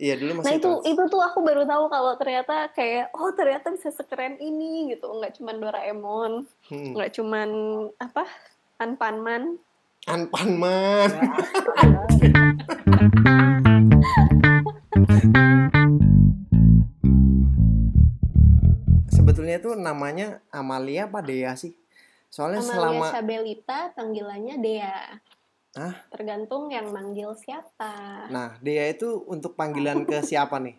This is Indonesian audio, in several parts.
Iya dulu Nah masih itu Trans. itu tuh aku baru tahu kalau ternyata kayak oh ternyata bisa sekeren ini gitu nggak cuman Doraemon Hmm. nggak cuman apa Anpanman Anpanman. Sebetulnya itu namanya Amalia apa Dea sih? Soalnya Amalia selama Sabelita panggilannya Dea Hah? tergantung yang manggil siapa Nah, Dea itu untuk panggilan ke siapa nih?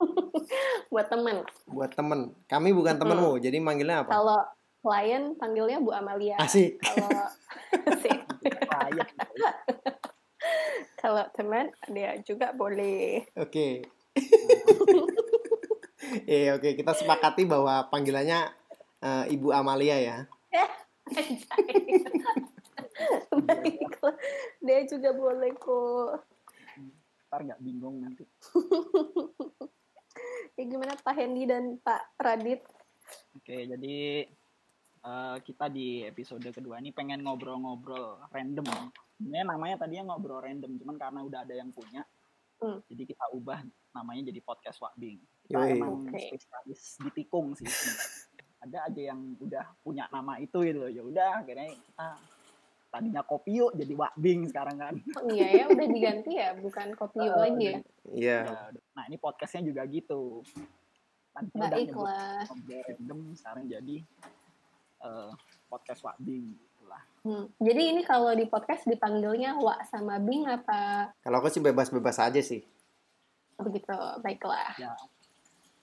buat temen Buat temen. Kami bukan temenmu, jadi manggilnya apa? kalau klien panggilnya Bu Amalia Asik. kalau Asik. Kalau teman dia juga boleh Oke. Iya, oke. Kita sepakati bahwa panggilannya eh, Ibu Amalia ya. Baiklah, dia juga boleh kok. Ntar nggak bingung nanti. Ya gimana Pak Hendy dan Pak Radit? Oke, jadi eh, kita di episode kedua ini pengen ngobrol-ngobrol random. Sebenarnya namanya tadinya ngobrol random, cuman karena udah ada yang punya, Hmm. jadi kita ubah namanya jadi podcast Wakbing. Kita Yoi. emang Oke. spesialis di tikung sih. Ada aja yang udah punya nama itu gitu loh. Ya udah, akhirnya kita tadinya kopi yuk jadi Wakbing sekarang kan. Oh iya ya, udah diganti ya, bukan kopi Eh, lagi ya. Iya. Ya, nah ini podcastnya juga gitu. Udah nyebut Baiklah. random, sekarang jadi eh, podcast Wakbing gitu lah. Hmm. Jadi ini kalau di podcast dipanggilnya Wak sama Bing apa Kalau aku sih bebas-bebas aja sih. begitu? Baiklah. Ya,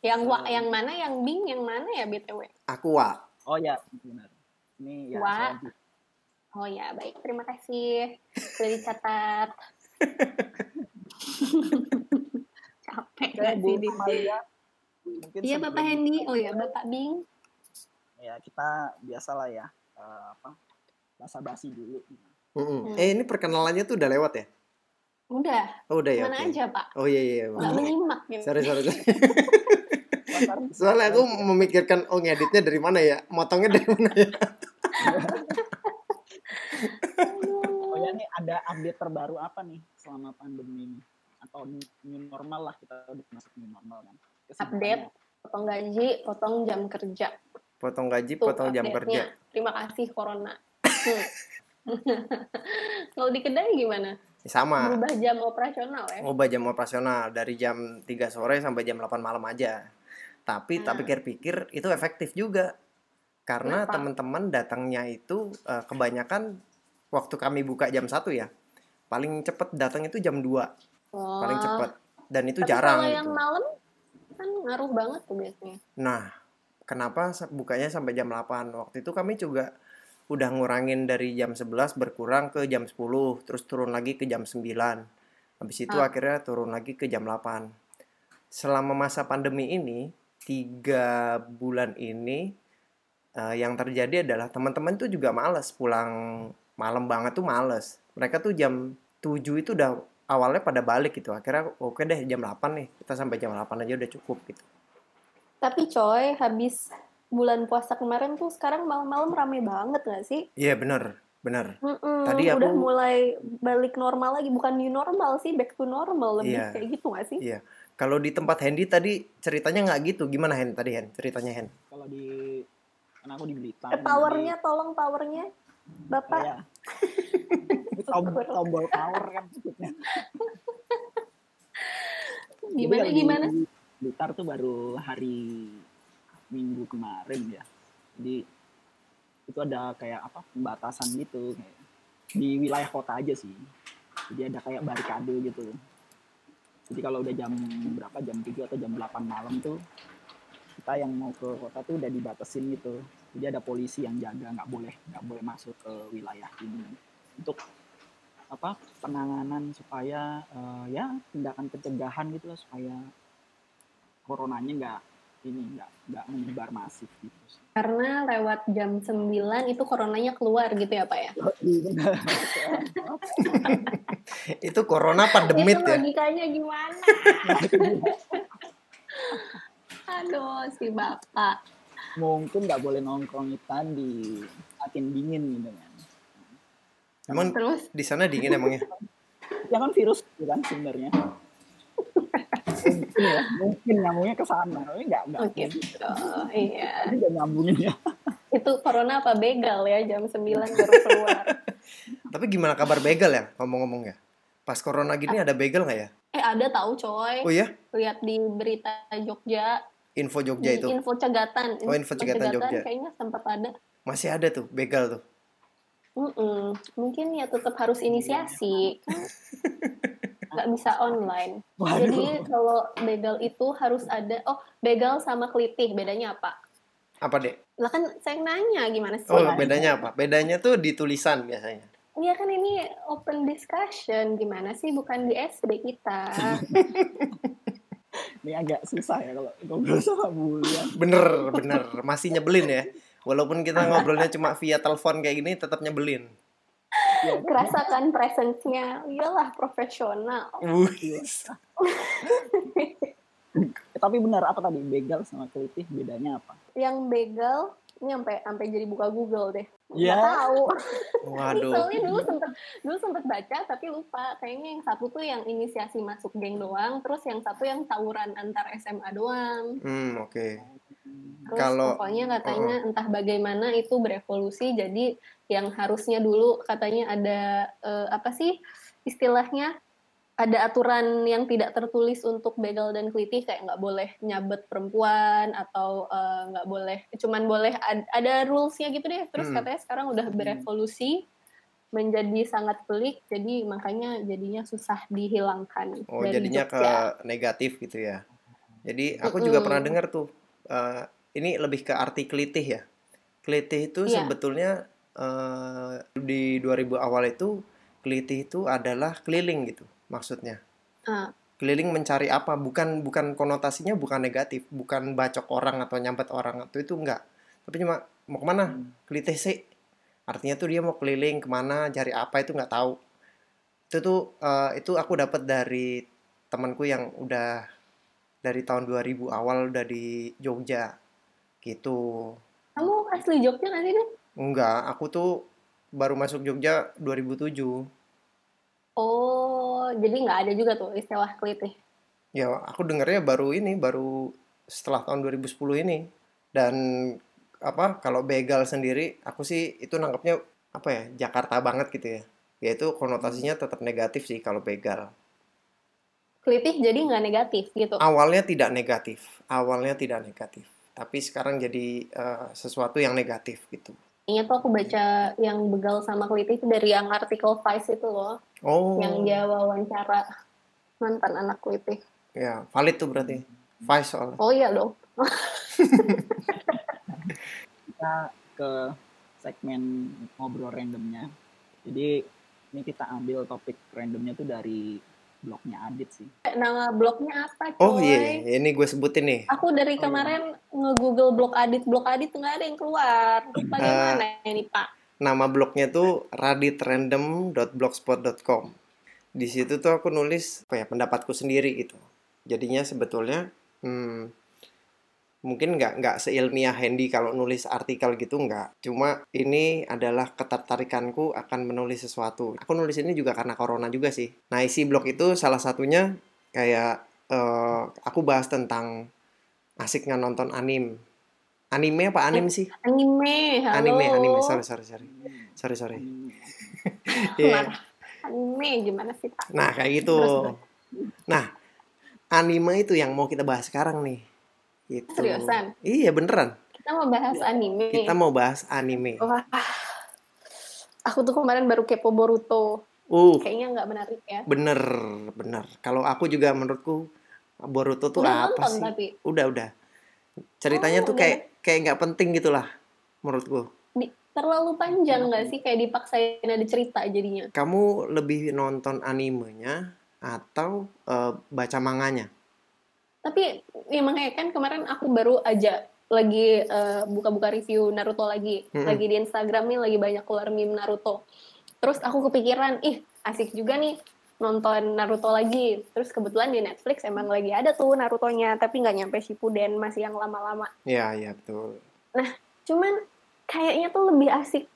Yang Wak Eh. yang mana, yang Bing yang mana ya BTW? Aku Wak. Oh ya, benar. Ini ya selanjut- Oh ya, baik. Terima kasih. Sudah dicatat. Capek Oke, gak Bu sih di Iya Bapak Hendy. Oh ya Bapak Bing. Ya kita biasalah ya eh, apa basa-basi dulu. Mm-mm. Hmm. Eh ini perkenalannya tuh udah lewat ya? Udah, Oh udah ya. mana oke. aja Pak? Oh iya iya. Nggak maaf. menyimak gitu. Sorry sorry. sorry. Soalnya aku memikirkan oh ngeditnya dari mana ya, motongnya dari mana ya. Oh ya nih ada update terbaru apa nih selama pandemi ini? Atau new normal lah kita udah masuk new normal kan? Update. Potong gaji, potong jam kerja. Potong gaji, Tuh potong jam kerja. Terima kasih Corona. Hmm. Kalau di kedai gimana? Sama. Berubah jam operasional ya? Ubah jam operasional dari jam 3 sore sampai jam 8 malam aja. Tapi tak Ah. pikir-pikir itu efektif juga. Karena teman-teman datangnya itu eh, kebanyakan waktu kami buka jam 1 ya. Paling cepet datang itu jam 2, paling Oh. cepet. Dan itu Tapi jarang Kalau gitu. yang malam kan ngaruh banget tuh biasanya. Nah, kenapa bukanya sampai jam 8? Waktu itu kami juga udah ngurangin dari jam 11 berkurang ke jam 10, terus turun lagi ke jam 9. Habis itu Ah. akhirnya turun lagi ke jam 8. Selama masa pandemi ini, tiga bulan ini eh, yang terjadi adalah teman-teman tuh juga males pulang malam banget tuh males. Mereka tuh jam 7 itu udah awalnya pada balik gitu. Akhirnya oke deh jam 8 nih. Kita sampai jam 8 aja udah cukup gitu. Tapi coy, habis bulan puasa kemarin tuh sekarang malam-malam rame banget gak sih? Iya bener, bener. Mm-mm, Tadi udah aku- mulai balik normal lagi, bukan new normal sih, back to normal lebih Iya. kayak gitu gak sih? Iya. Kalau di tempat Hendy tadi ceritanya nggak gitu. Gimana Hen tadi Hen? Ceritanya Hen? Kalau di kan aku di Blitar. Eh, Powernya, tolong powernya, bapak. Ya. tombol, tombol power kan maksudnya. Jadi Gimana kalau di gimana? Blitar tuh baru hari Minggu kemarin ya. Jadi itu ada kayak apa pembatasan gitu kayak di wilayah kota aja sih. Jadi ada kayak barikade gitu. Jadi kalau udah jam berapa jam 7 atau jam 8 malam tuh kita yang mau ke kota tuh udah dibatasin gitu. Jadi ada polisi yang jaga nggak boleh nggak boleh masuk ke wilayah ini untuk apa penanganan supaya eh, ya tindakan pencegahan gitu lah supaya coronanya nggak ini nggak nggak menyebar masif gitu. Karena lewat jam 9 itu coronanya keluar gitu ya Pak ya? Itu corona pandemit itu ya? logikanya gimana? Aduh, si bapak. Mungkin nggak boleh nongkrong ikan di makin dingin gitu kan. Emang Terus di sana dingin emangnya? Ya kan virus gitu kan sebenarnya. mungkin ya mungkin nyambungnya ke sana tapi nggak nggak Oh gitu. Iya. Tadi udah nyambungin ya Itu corona apa begal ya jam 9 baru keluar. Tapi gimana kabar begal ya ngomong-ngomong ya? Pas corona gini ada begal nggak ya? Eh ada tahu coy. Oh iya, Lihat di berita Jogja, info Jogja di itu info cegatan. Oh, info Cegatan Jogja. Kayaknya sempat ada. masih ada tuh begal tuh. Mm-mm. Mungkin ya tetap harus inisiasi. Kan nggak bisa online. Jadi waduh kalau begal itu harus ada. Oh, begal sama kelitih bedanya apa? Apa deh? Lah kan saya nanya gimana sih? Oh bedanya apa? Bedanya tuh di tulisan biasanya. Iya kan ini open discussion gimana sih bukan di SD kita. ini agak susah ya kalau ngobrol sama Bulian Bener, bener. Masih nyebelin ya. Walaupun kita ngobrolnya cuma via telepon kayak gini, tetap nyebelin. ya, Kerasakan presence-nya, iyalah profesional. Wih. Tapi benar apa tadi begal sama kelitih bedanya apa Yang begal ini sampai sampai jadi buka Google deh. Ya. Nggak tahu. Waduh. Soalnya dulu sempet dulu sempet baca tapi lupa. Kayaknya yang satu tuh yang inisiasi masuk geng doang, terus yang satu yang tawuran antar SMA doang. Hmm, oke. Terus Kalau- pokoknya katanya entah bagaimana itu berevolusi jadi yang harusnya dulu katanya ada eh, apa sih istilahnya ada aturan yang tidak tertulis untuk begal dan kelitih kayak nggak boleh nyabet perempuan atau eh, nggak boleh cuman boleh ad- ada rulesnya gitu deh terus Hmm. katanya sekarang udah berevolusi menjadi sangat pelik jadi makanya jadinya susah dihilangkan Oh, dari jadinya ke Jogja. negatif gitu ya. Jadi aku juga pernah dengar tuh eh, ini lebih ke arti kelitih ya. Kelitih itu Iya. sebetulnya eh, di 2000 awal itu kelitih itu adalah keliling gitu maksudnya. Ah. Keliling mencari apa? Bukan bukan konotasinya bukan negatif, bukan bacok orang atau nyambet orang atau itu enggak. Tapi cuma mau ke mana? Kelitih sih. Artinya tuh dia mau keliling ke mana, cari apa itu nggak tahu. Itu tuh eh, itu aku dapat dari temanku yang udah dari tahun 2000 awal udah di Jogja gitu. kamu asli Jogja nggak sih? Enggak, aku tuh baru masuk Jogja 2007. Oh, jadi nggak ada juga tuh istilah kelitih. Ya, aku dengarnya baru ini, baru setelah tahun 2010 ini. Dan apa kalau begal sendiri, aku sih itu nangkepnya apa ya, Jakarta banget gitu ya. Yaitu konotasinya tetap negatif sih kalau begal. Kelitih jadi nggak negatif gitu. Awalnya tidak negatif, awalnya tidak negatif. Tapi sekarang jadi eh, sesuatu yang negatif gitu. Ini tuh aku baca yang begal sama kelitih itu dari yang artikel Vice itu loh, Oh, yang dia wawancara mantan anak kelitih. ya valid tuh berarti. Vice soalnya. Oh iya dong. kita ke segmen ngobrol randomnya jadi ini kita ambil topik randomnya tuh dari blognya Adit sih Nama blognya apa coy? Oh iya, ini gue sebutin nih. Aku dari kemarin nge-google blog Adit, blog Adit nggak ada yang keluar. Bagaimana ini Pak? Nama blognya tuh raditrandom.blogspot.com. Di situ tuh aku nulis apa ya pendapatku sendiri gitu. Jadinya sebetulnya hmm, mungkin nggak nggak seilmiah Handy kalau nulis artikel gitu nggak. Cuma ini adalah ketertarikanku akan menulis sesuatu. Aku nulis ini juga karena corona juga sih. Nah isi blog itu salah satunya kayak eh, aku bahas tentang asiknya nonton anim. Anime apa anim sih? Anime, halo. Anime, anime. Sorry, sorry, sorry. Sorry, sorry. Hmm, Iya. Anime gimana sih Pak? Nah, kayak gitu. Nah, anime itu yang mau kita bahas sekarang nih. Gitu. Seriusan? Iya, beneran. Kita mau bahas anime. Kita mau bahas anime. Wah, aku tuh kemarin baru kepo Boruto. Uh, Kayaknya nggak menarik ya. bener, bener. Kalau aku juga menurutku Boruto tuh Udah apa nonton sih? tapi Udah, udah. Ceritanya Oh, tuh udah. kayak kayak nggak penting gitulah menurutku. di, terlalu panjang nggak sih kayak dipaksain ada cerita jadinya. Kamu lebih nonton animenya atau eh, baca manganya? Tapi ya makanya kan kemarin aku baru aja lagi eh, buka-buka review Naruto lagi. Mm-mm. Lagi di Instagram nih lagi banyak keluar meme Naruto. Terus aku kepikiran, ih asik juga nih nonton Naruto lagi. Terus kebetulan di Netflix emang lagi ada tuh Narutonya, tapi nggak nyampe Shippuden, masih yang lama-lama. Iya, iya betul. Cuman kayaknya tuh lebih asik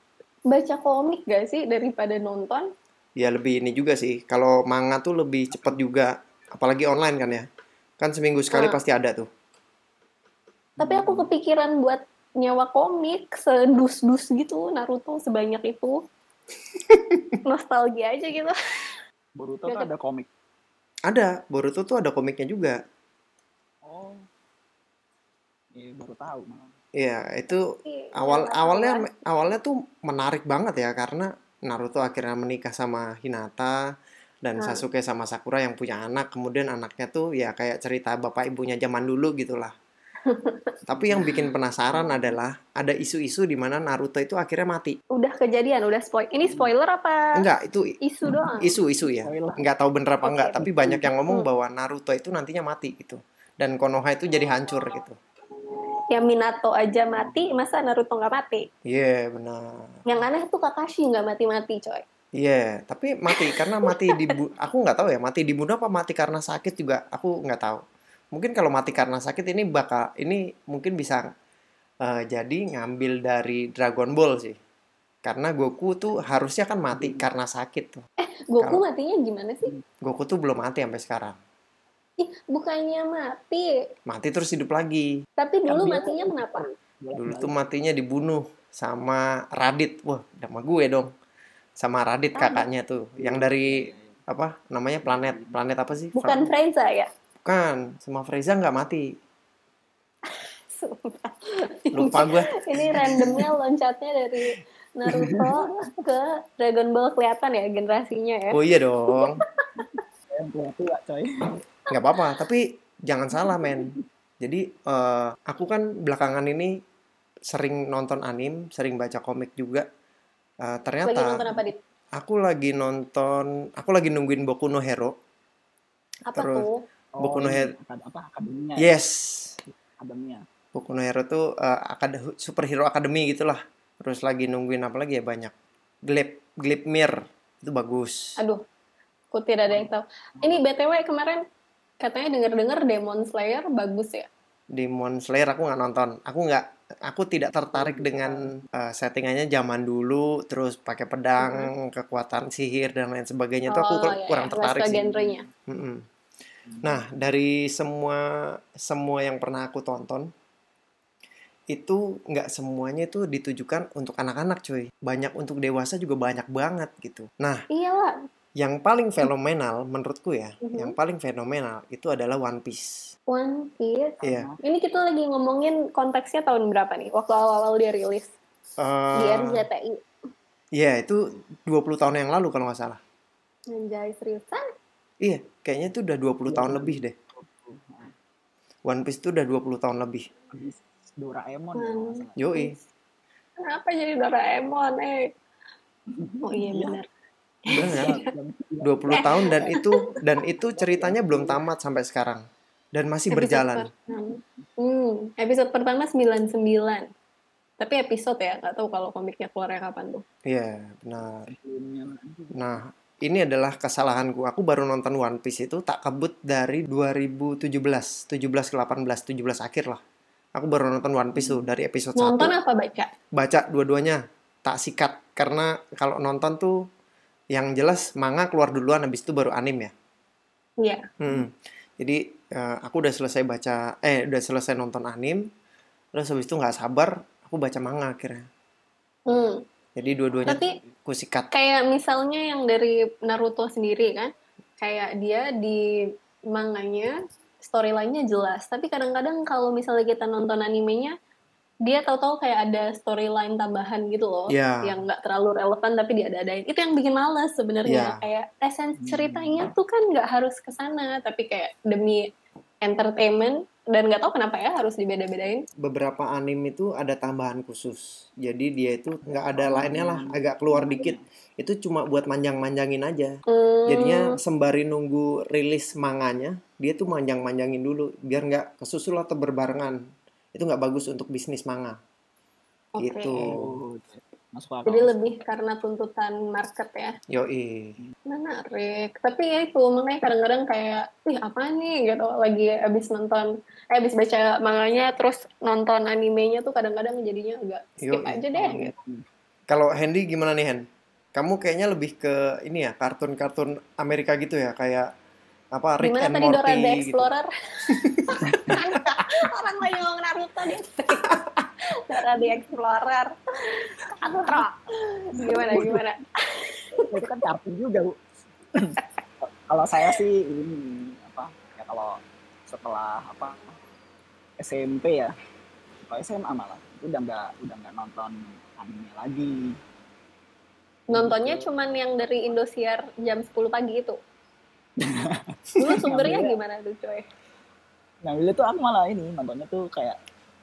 baca komik gak sih daripada nonton? ya lebih ini juga sih kalau manga tuh lebih cepet juga apalagi online kan ya Kan seminggu sekali Ah. pasti ada tuh. Tapi aku kepikiran buat nyewa komik sedus-dus gitu Naruto sebanyak itu. Nostalgia aja gitu. Boruto tuh ada komik. Ada, Boruto tuh ada komiknya juga. Oh. Iya, baru tahu malah. Iya, itu awal awalnya awalnya tuh menarik banget ya karena Naruto akhirnya menikah sama Hinata dan Hmm. Sasuke sama Sakura yang punya anak kemudian anaknya tuh ya kayak cerita bapak ibunya zaman dulu gitulah tapi yang bikin penasaran adalah ada isu-isu di mana Naruto itu akhirnya mati udah kejadian, udah spoil. Ini spoiler apa enggak itu isu doang? isu-isu ya Spoiler. nggak tahu bener apa Oke. enggak tapi banyak yang ngomong Hmm. bahwa Naruto itu nantinya mati gitu dan Konoha itu jadi hancur gitu Yang Minato aja mati, masa Naruto nggak mati? iya benar Yang aneh tuh Kakashi nggak mati-mati, coy. Iya, tapi mati karena mati di aku nggak tahu ya mati dibunuh apa mati karena sakit juga aku nggak tahu. Mungkin kalau mati karena sakit ini bakal ini mungkin bisa eh, jadi ngambil dari Dragon Ball sih. Karena Goku tuh harusnya kan mati karena sakit tuh. Goku Kalau- matinya gimana sih? Goku tuh belum mati sampai sekarang. Ih, bukannya mati. Mati terus hidup lagi. Tapi dulu Kan dia- matinya kenapa? Dulu tuh matinya dibunuh sama Radit. Wah, nama gue dong. Sama Radit Radit. kakaknya tuh yang dari apa namanya planet planet apa sih? Bukan Frieza ya? Bukan, sama Frieza nggak mati. Sumpah. Lupa gue. Ini randomnya loncatnya dari Naruto ke Dragon Ball kelihatan ya generasinya ya. Oh iya dong. Nggak apa-apa, tapi jangan salah men. Jadi eh, aku kan belakangan ini sering nonton anim, sering baca komik juga. Eh, Lagi ternyata nonton apa di aku lagi nonton, aku lagi nungguin Boku no Hero. apa Terus- tuh? Oh, Boku no ini Hero. apa akademinya? ya? Yes, Akademinya. Boku no Hero tuh akad superhero academy gitulah. Terus lagi nungguin apa lagi ya banyak. Glip Glipmir itu bagus. Aduh, aku tidak ada yang tahu. Ini BTW kemarin katanya denger-dengar Demon Slayer bagus ya. Demon Slayer aku nggak nonton. Aku nggak, aku tidak tertarik dengan uh, settingannya zaman dulu, terus pakai pedang, kekuatan sihir dan lain sebagainya. Itu aku Oh, kur- iya, kurang iya. tertarik sih. genrenya. Mm-mm. Nah, dari semua semua yang pernah aku tonton, itu nggak semuanya itu ditujukan untuk anak-anak, cuy. Banyak untuk dewasa juga banyak banget gitu. Nah, Iyalah, yang paling fenomenal menurutku ya, Mhm. yang paling fenomenal itu adalah One Piece. One Piece. Iya. Ini kita lagi ngomongin konteksnya tahun berapa nih? Waktu awal-awal dia rilis di Eh, RCTI. Iya, itu 20 tahun yang lalu kalau nggak salah. Anjay, seriusan? Iya, kayaknya itu udah 20 tahun lebih deh. One Piece itu udah 20 tahun lebih. Doraemon Hmm. Yoi. Kenapa jadi Doraemon, eh? Oh iya benar. Bener. Dan- 20 tahun dan itu dan itu ceritanya belum tamat sampai sekarang. Dan masih Episode berjalan. pertama. Hmm, episode pertama 99. Tapi episode ya, nggak tahu kalau komiknya keluarnya kapan tuh. Iya, benar. filmnya nanti. Nah, ini adalah kesalahanku. Aku baru nonton One Piece itu tak kebut dari 2017, 17 ke 18, 17 akhir lah. Aku baru nonton One Piece tuh dari episode 1. Nonton apa baca? baca dua-duanya tak sikat karena kalau nonton tuh yang jelas manga keluar duluan habis itu baru anim ya Iya. Hmm. jadi eh, aku udah selesai baca eh udah selesai nonton anim terus habis itu nggak sabar aku baca manga akhirnya Hmm. jadi dua-duanya Tapi aku sikat kayak misalnya yang dari Naruto sendiri kan, kayak dia di manganya storyline-nya jelas. Tapi kadang-kadang kalau misalnya kita nonton animenya, dia tahu-tahu kayak ada storyline tambahan gitu loh, Iya. yang nggak terlalu relevan tapi diada-adain. Itu yang bikin males sebenarnya. Iya. Kayak esensi ceritanya tuh kan nggak harus ke sana, tapi kayak demi entertainment dan nggak tahu kenapa ya harus dibeda-bedain. beberapa anim itu ada tambahan khusus jadi dia itu nggak ada lainnya lah agak keluar dikit itu cuma buat manjang-manjangin aja Hmm, Jadinya sembari nunggu rilis manganya, dia tuh manjang-manjangin dulu biar nggak kesusul atau berbarengan. Itu nggak bagus untuk bisnis manga. oke. gitu. Masuk akal. Jadi lebih karena tuntutan market ya. Yoi. Menarik. Tapi ya itu makanya kadang-kadang kayak, wih apa nih gitu lagi abis nonton, eh abis baca manganya terus nonton animenya tuh kadang-kadang jadinya agak skip Yoi. aja deh. Gitu. Kalau Hendy gimana nih Hen? Kamu kayaknya lebih ke ini ya kartun-kartun Amerika gitu ya kayak apa Rick Gimana and tadi Dora Morty the gitu. Explorer? Orang lagi ngomong Naruto dia. Dora the Explorer. Atro. Gimana gimana? itu kan kartun juga bu kalau saya sih ini apa ya kalau setelah apa SMP ya kalau SMA malah itu udah nggak udah nggak nonton anime lagi Nontonnya cuman yang dari Indosiar jam 10 pagi itu. Dulu sumbernya gimana tuh coy? nah dulu tuh aku malah ini nontonnya tuh kayak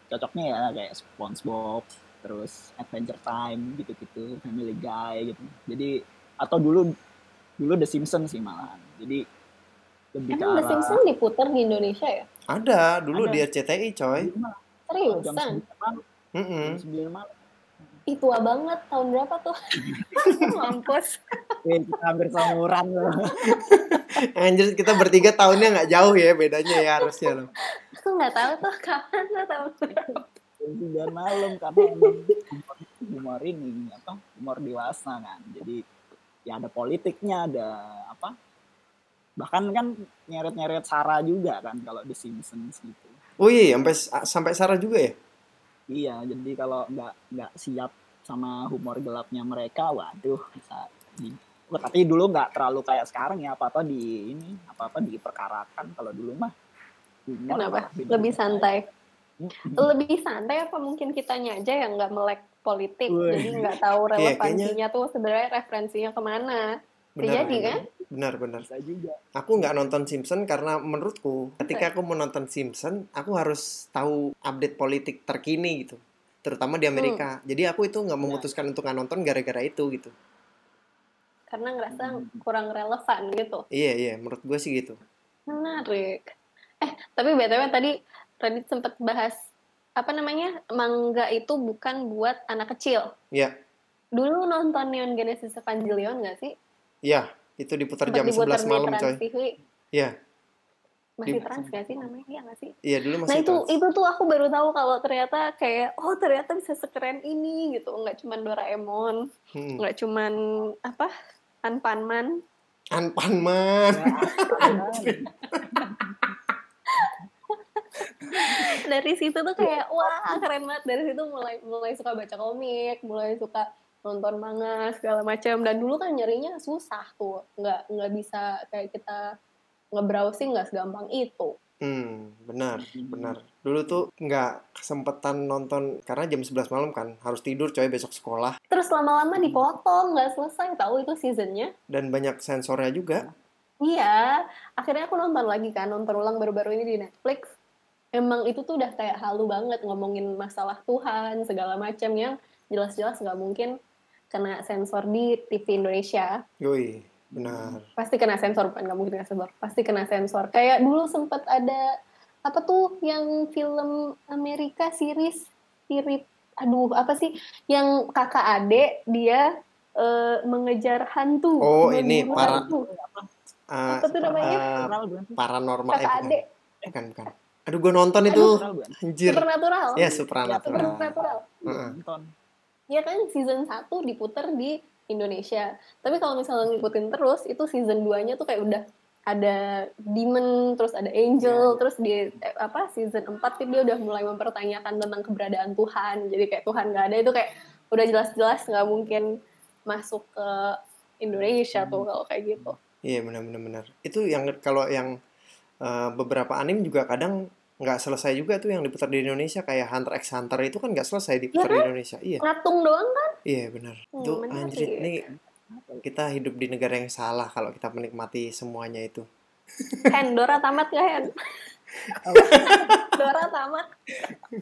cocoknya ya kayak SpongeBob terus Adventure Time gitu-gitu Family Guy gitu jadi atau dulu dulu The Simpsons sih malahan jadi lebih ke Emang The arah- Simpsons diputar di Indonesia ya? Ada dulu Ada. di RCTI coy. Jam Seriusan? 9 malam, Mm-mm. jam 9 malam. Ih tua banget, tahun berapa tuh? Mampus. Eh, kita hampir seumuran loh. Anjir kita bertiga tahunnya nggak jauh ya bedanya ya harusnya loh. Aku nggak tahu tuh kapan tuh tahun berapa. Jam 9 malam karena humor, humor ini apa? Humor dewasa kan. Jadi ya ada politiknya, ada apa? Bahkan kan nyeret-nyeret Sarah juga kan kalau The Simpsons gitu. Oh iya sampai sampai Sarah juga ya. Iya, jadi kalau nggak nggak siap sama humor gelapnya mereka, waduh bisa di tapi dulu nggak terlalu kayak sekarang ya apa apa di ini apa apa diperkarakan kalau dulu mah Kenapa? Lebih santai. Mm-mm. Lebih santai apa mungkin kitanya aja yang nggak melek politik, Wih. jadi nggak tahu Iya, kayaknya- relevansinya tuh sebenarnya referensinya ke mana. Bisa jadi kan? Benar benar. bisa juga Aku nggak nonton Simpson karena menurutku ketika aku mau nonton Simpson, aku harus tahu update politik terkini gitu, terutama di Amerika. Jadi aku itu nggak memutuskan untuk nggak nonton gara-gara itu gitu. Karena ngerasa kurang relevan gitu. Iya iya, menurut gue sih gitu. Menarik. Eh, tapi BTW tadi Radit sempat bahas apa namanya? Mangga itu bukan buat anak kecil. Iya Dulu nonton Neon Genesis Evangelion nggak sih? iya, itu diputar Sempat jam diputar 11 di malam coy. Iya Masih Di- trans nggak sih namanya? Iya nggak sih? iya dulu Nah masih itu trans. itu tuh aku baru tahu kalau ternyata kayak oh ternyata bisa sekeren ini gitu. Nggak cuman Doraemon, Hmm. nggak cuman apa? Anpanman. Anpanman. Dari situ tuh kayak wah keren banget. Dari situ mulai mulai suka baca komik, mulai suka nonton manga segala macam. Dan dulu kan nyarinya susah tuh, nggak nggak bisa kayak kita nge-browsing nggak segampang itu. Hmm, benar, benar. Dulu tuh nggak kesempatan nonton karena jam 11 malam kan, harus tidur coy besok sekolah Terus lama-lama dipotong, nggak selesai tahu itu seasonnya. dan banyak sensornya juga. Iya, akhirnya aku nonton lagi kan, nonton ulang baru-baru ini di Netflix. Emang itu tuh udah kayak halu banget ngomongin masalah Tuhan, segala macam yang jelas-jelas nggak mungkin kena sensor di TV Indonesia. Yoi, benar. Pasti kena sensor, bukan nggak mungkin kena sensor. Pasti kena sensor. Kayak dulu sempet ada, apa tuh, yang film Amerika series, sirip, aduh, apa sih, yang kakak adik, dia eh, mengejar hantu. Oh, ini, para- hantu. Ah, Apa tuh namanya? sih? paranormal eh, Kakak bukan. adik. bukan, bukan. Aduh, gue nonton itu. Supernatural? Anjir. Supernatural. Ya, supernatural. Supernatural. Heeh. Nonton. Ya kan season 1 diputer di Indonesia. Tapi kalau misalnya ngikutin terus, itu season 2-nya tuh kayak udah ada demon, terus ada angel, Ya. terus di eh, apa season 4 tuh dia udah mulai mempertanyakan tentang keberadaan Tuhan. Jadi kayak Tuhan nggak ada itu kayak udah jelas-jelas nggak mungkin masuk ke Indonesia tuh kalau kayak gitu. Iya, benar benar benar. Itu yang kalau yang eh, beberapa anime juga kadang nggak selesai juga tuh yang diputar di Indonesia kayak Hunter x Hunter itu kan nggak selesai diputar di Indonesia. Iya. Ngatung doang kan? Iya, benar. Hmm, Itu menarik. anjir ini kita hidup di negara yang salah kalau kita menikmati semuanya itu. Hen, Dora tamat gak Hen? Dora tamat.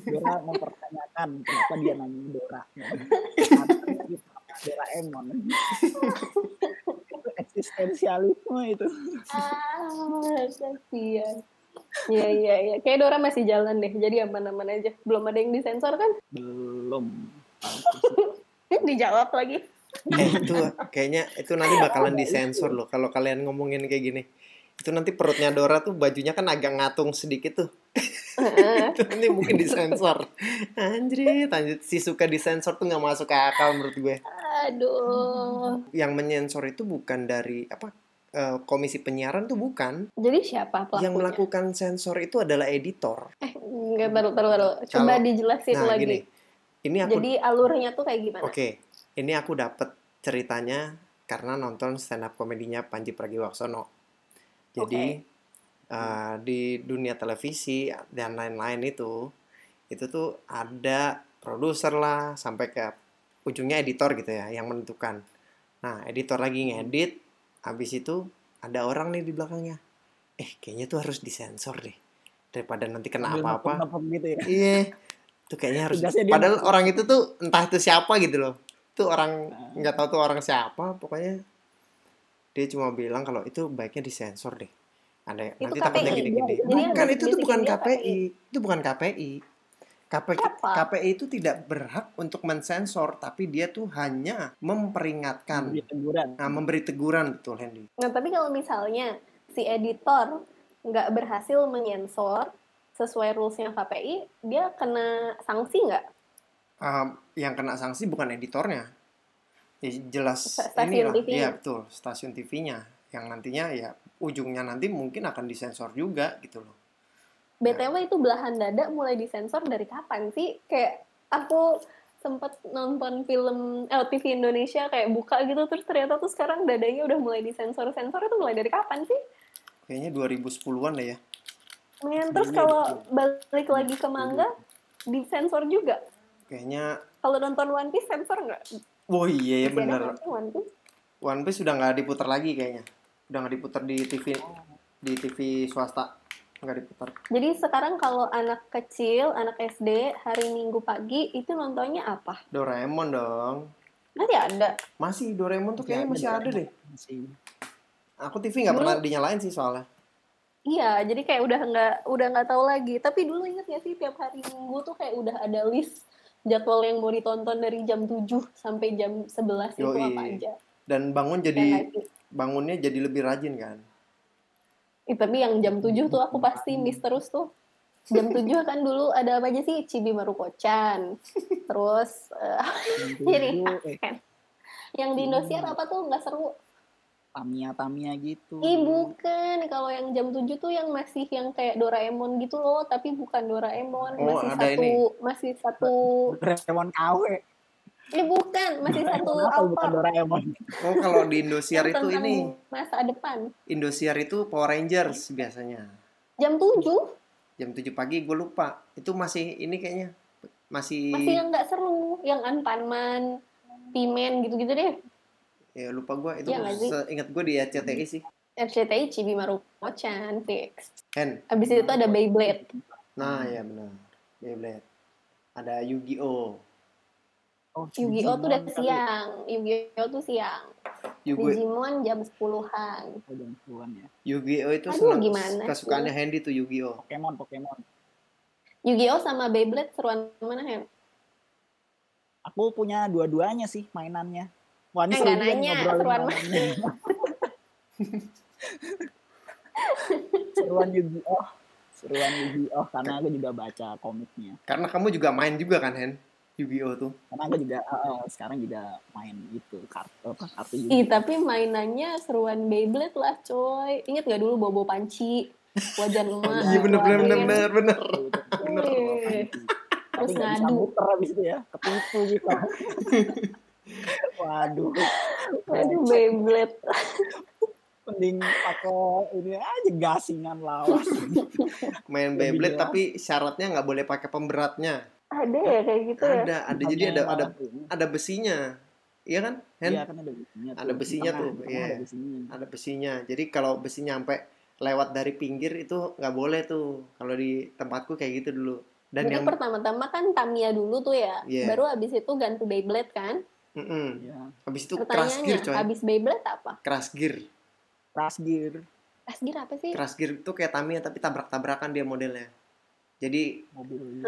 Dora mempertanyakan kenapa dia namanya Dora. Doraemon. itu eksistensialisme itu. Ah, kasihan. Iya, iya, iya. Kayak Dora masih jalan deh. Jadi aman-aman aja. Belum ada yang disensor kan? Belum. Eh, dijawab lagi. Eh, itu kayaknya itu nanti bakalan disensor loh kalau kalian ngomongin kayak gini. Itu nanti perutnya Dora tuh bajunya kan agak ngatung sedikit tuh. itu nanti mungkin disensor. Anjir, anjir si suka disensor tuh nggak masuk ke akal menurut gue. Aduh. Yang menyensor itu bukan dari apa? Eh, komisi penyiaran tuh bukan. Jadi siapa pelakunya? Yang melakukan sensor itu adalah editor. Eh, enggak baru baru baru. Coba Kalau- dijelasin Nah, lagi. gini. Ini aku Jadi alurnya tuh kayak gimana? Oke, ini aku dapet ceritanya karena nonton stand up komedinya Panji Pragiwaksono. Jadi eh, di dunia televisi dan lain-lain itu, itu tuh ada produser lah sampai ke ujungnya editor gitu ya yang menentukan. Nah, editor lagi ngedit, habis itu ada orang nih di belakangnya. Eh, kayaknya tuh harus disensor deh daripada nanti kena apa-apa. gitu ya. Iya. Itu kayaknya harus Tugasnya dia padahal nepok. orang itu tuh entah itu siapa gitu loh. Itu orang Nah. nggak tahu tuh orang siapa, pokoknya dia cuma bilang kalau itu baiknya disensor deh. Ada Itu nanti takutnya gini-gini. Bukan itu tuh bukan dia KPI. Itu bukan KPI. KPI? KPI itu tidak berhak untuk mensensor, tapi dia tuh hanya memperingatkan, Beri teguran. nah, memberi teguran betul Hendy. Nah, tapi kalau misalnya si editor nggak berhasil menyensor sesuai rulesnya KPI, dia kena sanksi nggak? Um, yang kena sanksi bukan editornya. Ya, jelas Stasiun inilah. TV-nya. Iya, betul, stasiun TV-nya yang nantinya ya ujungnya nanti mungkin akan disensor juga gitu loh. BTW itu belahan dada mulai disensor dari kapan sih? Kayak aku sempat nonton film LTV Indonesia kayak buka gitu terus ternyata tuh sekarang dadanya udah mulai disensor sensor itu mulai dari kapan sih? Kayaknya 2010-an deh ya. Men, terus kalau gitu. balik lagi ke manga disensor juga. Kayaknya Kalau nonton One Piece sensor nggak? oh iya ya bener. nggak sih One Piece? One Piece sudah nggak diputar lagi kayaknya. Udah nggak diputar di TV di TV swasta. Nggak diputar. Jadi sekarang kalau anak kecil, anak SD hari Minggu pagi itu nontonnya apa? Doraemon dong. Masih ada. Masih Doraemon tuh kayaknya masih ada deh. Masih. Aku TV nggak pernah dinyalain sih soalnya. Iya, jadi kayak udah nggak udah nggak tahu lagi. Tapi dulu inget ya sih tiap hari Minggu tuh kayak udah ada list jadwal yang mau ditonton dari jam 7 sampai jam 11 itu Yoi. apa aja. Dan bangun jadi bangunnya jadi lebih rajin kan. Ih, tapi yang jam 7 tuh aku pasti miss terus tuh. Jam 7 kan dulu ada apa aja sih? Cibi Maruko-chan. Terus eh, Jadi, eh, kan. yang di Indosiar apa tuh nggak seru? Tamia-tamia gitu. Ih bukan, kalau yang jam 7 tuh yang masih yang kayak Doraemon gitu loh, tapi bukan Doraemon, Oh, masih satu ini. masih satu Doraemon KW. Ini bukan, masih satu bukan Alphard Doraemon? Oh kalau di Indosiar itu ini masa depan. Indosiar itu Power Rangers biasanya. Jam 7 Jam 7 pagi gue lupa. Itu masih ini kayaknya masih, masih yang nggak seru, yang Anpanman, Pimen gitu-gitu deh. ya lupa gue itu sih? seingat gue di RCTI sih. RCTI Cibi Maruko-chan fix. Hen. Abis itu ada Beyblade. Nah, ya benar. Beyblade. Ada Yu-Gi-Oh. Oh, Yu-Gi-Oh tuh udah kali. siang. Yu-Gi-Oh tuh siang. Yu-Gi- Digimon jam 10-an. Oh, jam 10-an ya. Yu-Gi-Oh itu Aduh, gimana kesukaannya Handy tuh Yu-Gi-Oh. Pokemon, Pokemon. Yu-Gi-Oh sama Beyblade seruan mana, Hem? Aku punya dua-duanya sih mainannya. Wah, Eh, ini seru nanya, ngobrolin seruan mainannya. seruan Yu-Gi-Oh. Seruan Yu-Gi-Oh karena aku juga baca komiknya. Karena kamu juga main juga kan, Hen? Yu-Gi-Oh tuh. Karena aku juga eh, eh, sekarang juga main itu kartu apa kartu Ih, Yu-Gi-Oh. tapi mainannya seruan Beyblade lah, coy. Ingat gak dulu Bobo Panci? Wajan emak. Iya bener bener bener keluarin. bener bener. bener. Tapi Terus nggak bisa ngadu. muter habis itu ya, ketipu gitu. Waduh, Aduh, Beyblade. mending pakai ini aja gasingan lawas. Main Beyblade tapi syaratnya nggak boleh pakai pemberatnya. Ada ya kayak gitu ya? Ada, ada jadi ada ada ada besinya. Iya kan? Hen? Iya kan ada besinya tuh. Ada besinya tuh, iya. Ada besinya. Ada besinya. Jadi kalau besinya sampai lewat dari pinggir itu nggak boleh tuh. Kalau di tempatku kayak gitu dulu. Dan Jadi yang pertama-tama kan Tamiya dulu tuh ya. Iya. Baru abis itu ganti Beyblade kan? Mm-mm. Iya. habis itu crash Pertanyaannya, gear coy. abis Beyblade apa? Crash gear. Crash gear Crash Gear apa sih? Crash gear itu kayak Tamiya tapi tabrak-tabrakan dia modelnya. Jadi mobil. Ah.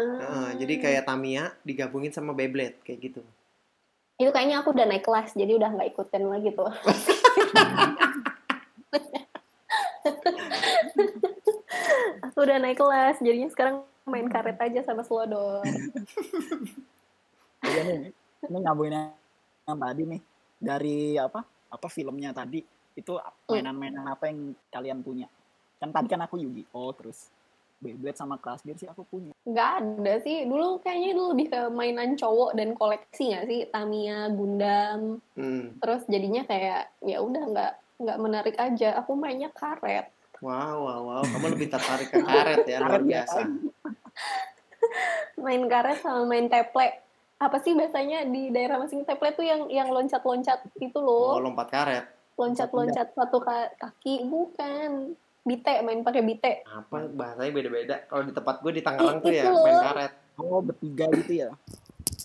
eh, jadi kayak Tamiya digabungin sama Beyblade kayak gitu. Itu kayaknya aku udah naik kelas, jadi udah nggak ikutin lagi tuh. aku udah naik kelas, jadinya sekarang main karet aja sama Slodor. Iya nih, ini ngabungin yang tadi nih dari apa? Apa filmnya tadi? itu mainan-mainan apa yang kalian punya kan tadi kan aku Yugi oh terus Beyblade sama Crash Gear sih aku punya. Nggak ada sih. Dulu kayaknya itu lebih ke mainan cowok dan koleksi nggak sih? Tamiya Gundam. Hmm. terus jadinya kayak ya udah nggak nggak menarik aja. Aku mainnya karet. Wow, wow, wow. Kamu lebih tertarik ke karet ya, luar Karet biasa. main karet sama main teple apa sih biasanya di daerah masing teple tuh yang yang loncat-loncat itu Oh, loh lompat karet. loncat-loncat. satu ka- kaki. Bukan bite main pakai bite Apa bahasanya beda-beda. Kalau di tempat gue di Tangerang Ih, tuh ya itu main loh. karet. oh bertiga gitu ya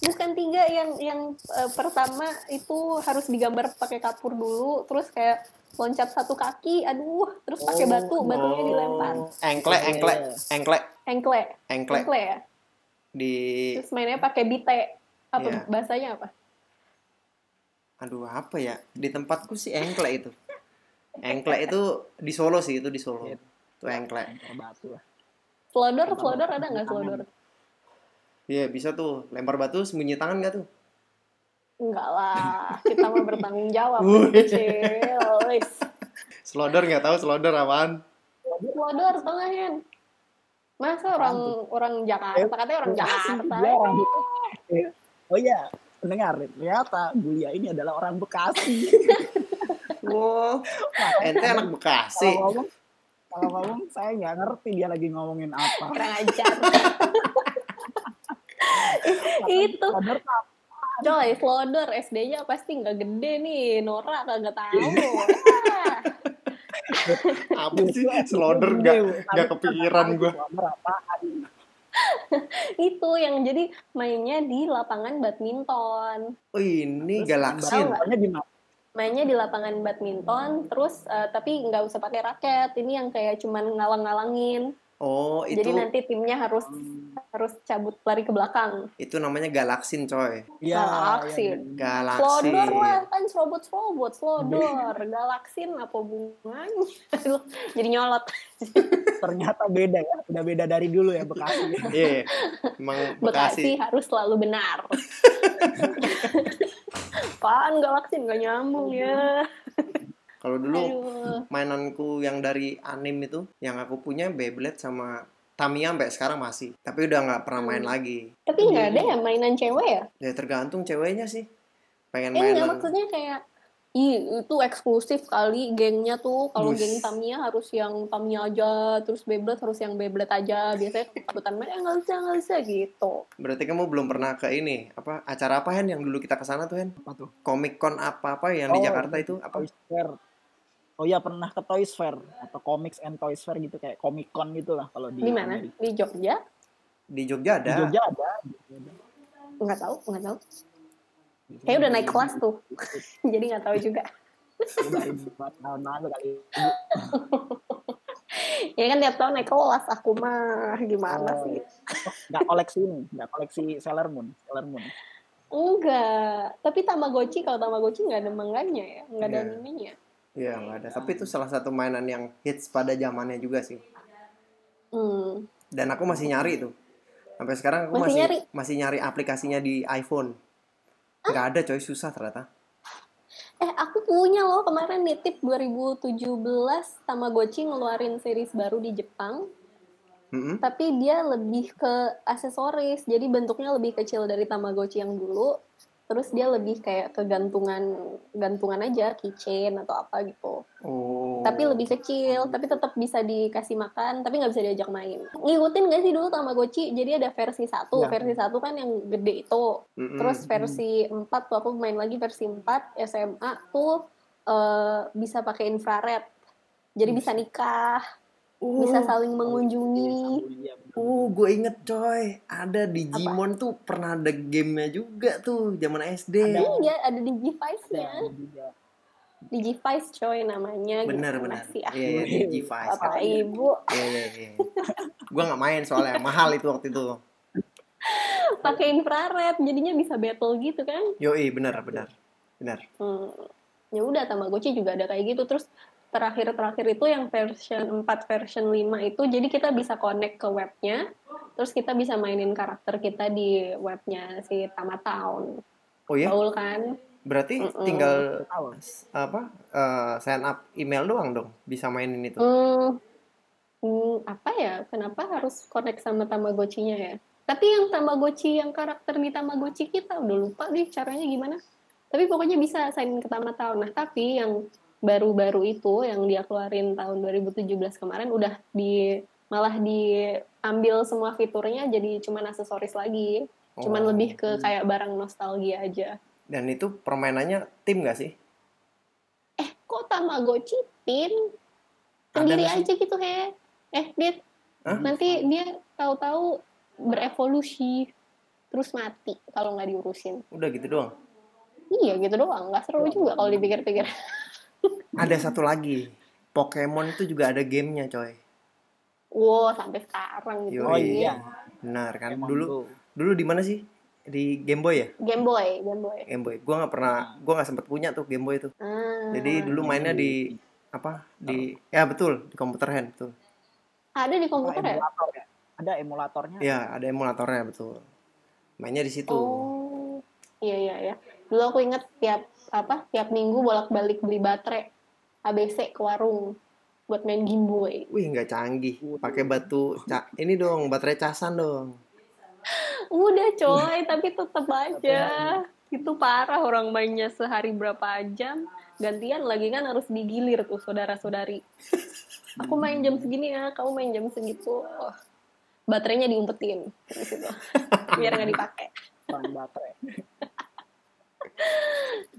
bukan tiga yang yang eh, pertama itu harus digambar pakai kapur dulu terus kayak loncat satu kaki aduh terus pakai Oh, batu batunya dilempar Oh, engkle, Iya, engkle, iya. engkle, engkle engkle engkle ya di terus mainnya pakai bite apa Iya. bahasanya apa aduh apa ya? Di tempatku sih engkle itu. Engkle itu di Solo sih, itu di Solo. Iya. Itu engkle. lempar batu lah Flodor, Lempar flodor batu ada nggak flodor? Iya, bisa tuh. Lempar batu sembunyi tangan gak tuh? Enggak lah, kita mah bertanggung jawab. Kecil. Selodor nggak tahu selodor apaan? Nggak Hen? Masa orang orang Jakarta, katanya orang Jakarta. Dia orang Bekasi. oh iya pendengar ternyata Julia ini adalah orang Bekasi Wow, ente anak Bekasi. kalau ngomong kalau ngomong saya nggak ngerti dia lagi ngomongin apa Kurang ajar. Itu. Coy, Flodor SD-nya pasti nggak gede nih. Nora kagak tahu. Ah. Apa sih selodor nggak nggak kepikiran gue. Itu yang jadi mainnya di lapangan badminton. Oh ini galaksin. tahu Pokoknya di mana? Mainnya di lapangan badminton terus eh, tapi nggak usah pakai raket. Ini yang kayak cuman ngalang-ngalangin. Oh itu jadi nanti timnya harus harus cabut lari ke belakang. Itu namanya galaksin coy. Iya, galaksin. Galaksin. Flodor lah kan robot robot Flodor galaksin apa hubungannya Aduh, jadi nyolot. Ternyata beda ya. Udah beda dari dulu ya Bekasi. Iya, emang Bekasi Bekasi. harus selalu benar Apaan galaksin nggak nyambung ya Kalau dulu Aduh. mainanku yang dari anim itu, yang aku punya Beyblade sama Tamiya sampai sekarang masih. Tapi udah nggak pernah main Hmm. lagi. tapi nggak ada ya mainan cewek ya Ya tergantung ceweknya sih. Pengen Eh mainan. maksudnya kayak Ih, itu eksklusif kali gengnya tuh. Kalau geng Tamiya harus yang Tamiya aja, terus Beyblade harus yang Beyblade aja. Biasanya kebutan main, eh nggak bisa, nggak bisa gitu. Berarti kamu belum pernah ke ini apa acara apa Hen yang dulu kita ke sana tuh Hen? apa tuh Comic Con apa apa yang di Oh, Jakarta itu apa? Toys Fair oh iya pernah ke Toys Fair atau Comics and Toys Fair gitu kayak Comic Con gitu lah kalau di Di mana? Amerika. Di Jogja? Di Jogja ada. di Jogja ada Nggak tahu, nggak tahu. Kayak udah naik kelas tuh. Jadi nggak tahu juga. tahun lalu kali Ya kan tiap tahun naik kelas. Aku mah gimana Oh, sih? nggak koleksi ini nggak koleksi Sailor Moon Sailor Moon Enggak. Tapi Tamagotchi, kalau Tamagotchi nggak ada manganya ya. Nggak ada Iya. animenya. Iya nggak ada. Tapi itu salah satu mainan yang hits pada zamannya juga sih. Hmm. Dan aku masih nyari itu. Sampai sekarang aku Masih masih nyari? masih nyari aplikasinya di iPhone. Nggak ada coy, susah ternyata. Eh, aku punya loh kemarin nitip 2017 Tamagotchi ngeluarin series baru di Jepang, Mm-mm. tapi dia lebih ke aksesoris, jadi bentuknya lebih kecil dari Tamagotchi yang dulu. Terus dia lebih kayak ke gantungan aja, keychain atau apa gitu. Oh. Tapi lebih kecil, tapi tetap bisa dikasih makan, tapi nggak bisa diajak main. Ngikutin gak sih dulu Tamagotchi? Jadi ada versi satu, Ya. versi satu kan yang gede itu. Mm-mm. Terus versi 4 tuh aku main lagi versi 4 SMA tuh eh, bisa pakai infrared. Jadi bisa nikah, Oh. bisa saling mengunjungi. Iya, Oh, gue inget coy, ada Digimon tuh pernah ada gamenya juga tuh zaman SD. Ada. Iya, ada Digivice-nya. Digivice coy namanya. Bener Gimana bener. sih? Iya, iya, Digivice. Bapak Ibu Iya, iya, iya. Gue nggak main soalnya mahal itu waktu itu. pakai infrared, jadinya bisa battle gitu kan. Yoi, bener bener bener. Hmm. Ya udah Tamagotchi juga ada kayak gitu. Terus terakhir-terakhir itu yang version 4 version 5 itu jadi kita bisa connect ke webnya. Terus kita bisa mainin karakter kita di webnya si Tamatown. Oh ya? Gaul kan? Berarti Mm-mm. tinggal Tahu. apa eh, sign up email doang dong bisa mainin itu. Hmm, hmm, apa ya? Kenapa harus connect sama Tamagotchi-nya ya? Tapi yang Tamagotchi yang karakter di Tamagotchi kita udah lupa deh caranya gimana. Tapi pokoknya bisa sign ke Tamatau. Nah, tapi yang baru-baru itu yang dia keluarin tahun 2017 kemarin udah di malah diambil semua fiturnya jadi cuman aksesoris lagi. Cuman Oh. lebih ke kayak barang nostalgia aja. Dan itu permainannya tim gak sih? Eh, kok Tamagotchi tim? Sendiri aja gitu, he. Eh, Dit, Hah? nanti dia tahu-tahu berevolusi terus mati kalau nggak diurusin. Udah gitu doang. Iya gitu doang, nggak seru juga kalau dipikir-pikir. Ada satu lagi. Pokemon itu juga ada gamenya coy. Wow, sampai sekarang gitu. Yoi. Oh iya. Benar kan? Pokemon Dulu Go. dulu di mana sih? Di Game Boy ya? Game Boy, Game Boy. Game Boy. Gua nggak pernah, gua nggak sempet punya tuh Game Boy itu. Ah, Jadi dulu mainnya di apa? Di ya betul di komputer hand betul. ada di Oh, komputer ya? emulator ya. Ada emulatornya. Ya ada emulatornya betul. Mainnya di situ. Oh, iya iya ya. Dulu aku inget tiap apa tiap minggu bolak-balik beli baterai ABC ke warung buat main Game Boy. Wih nggak canggih. Pakai batu ca ini dong baterai casan dong. Udah coy, tapi tetep aja. Itu parah orang mainnya sehari berapa jam. Gantian lagi kan harus digilir tuh saudara-saudari. Aku main jam segini ya, kamu main jam segitu. Oh, baterainya diumpetin di situ. Biar nggak dipakai. Baterai.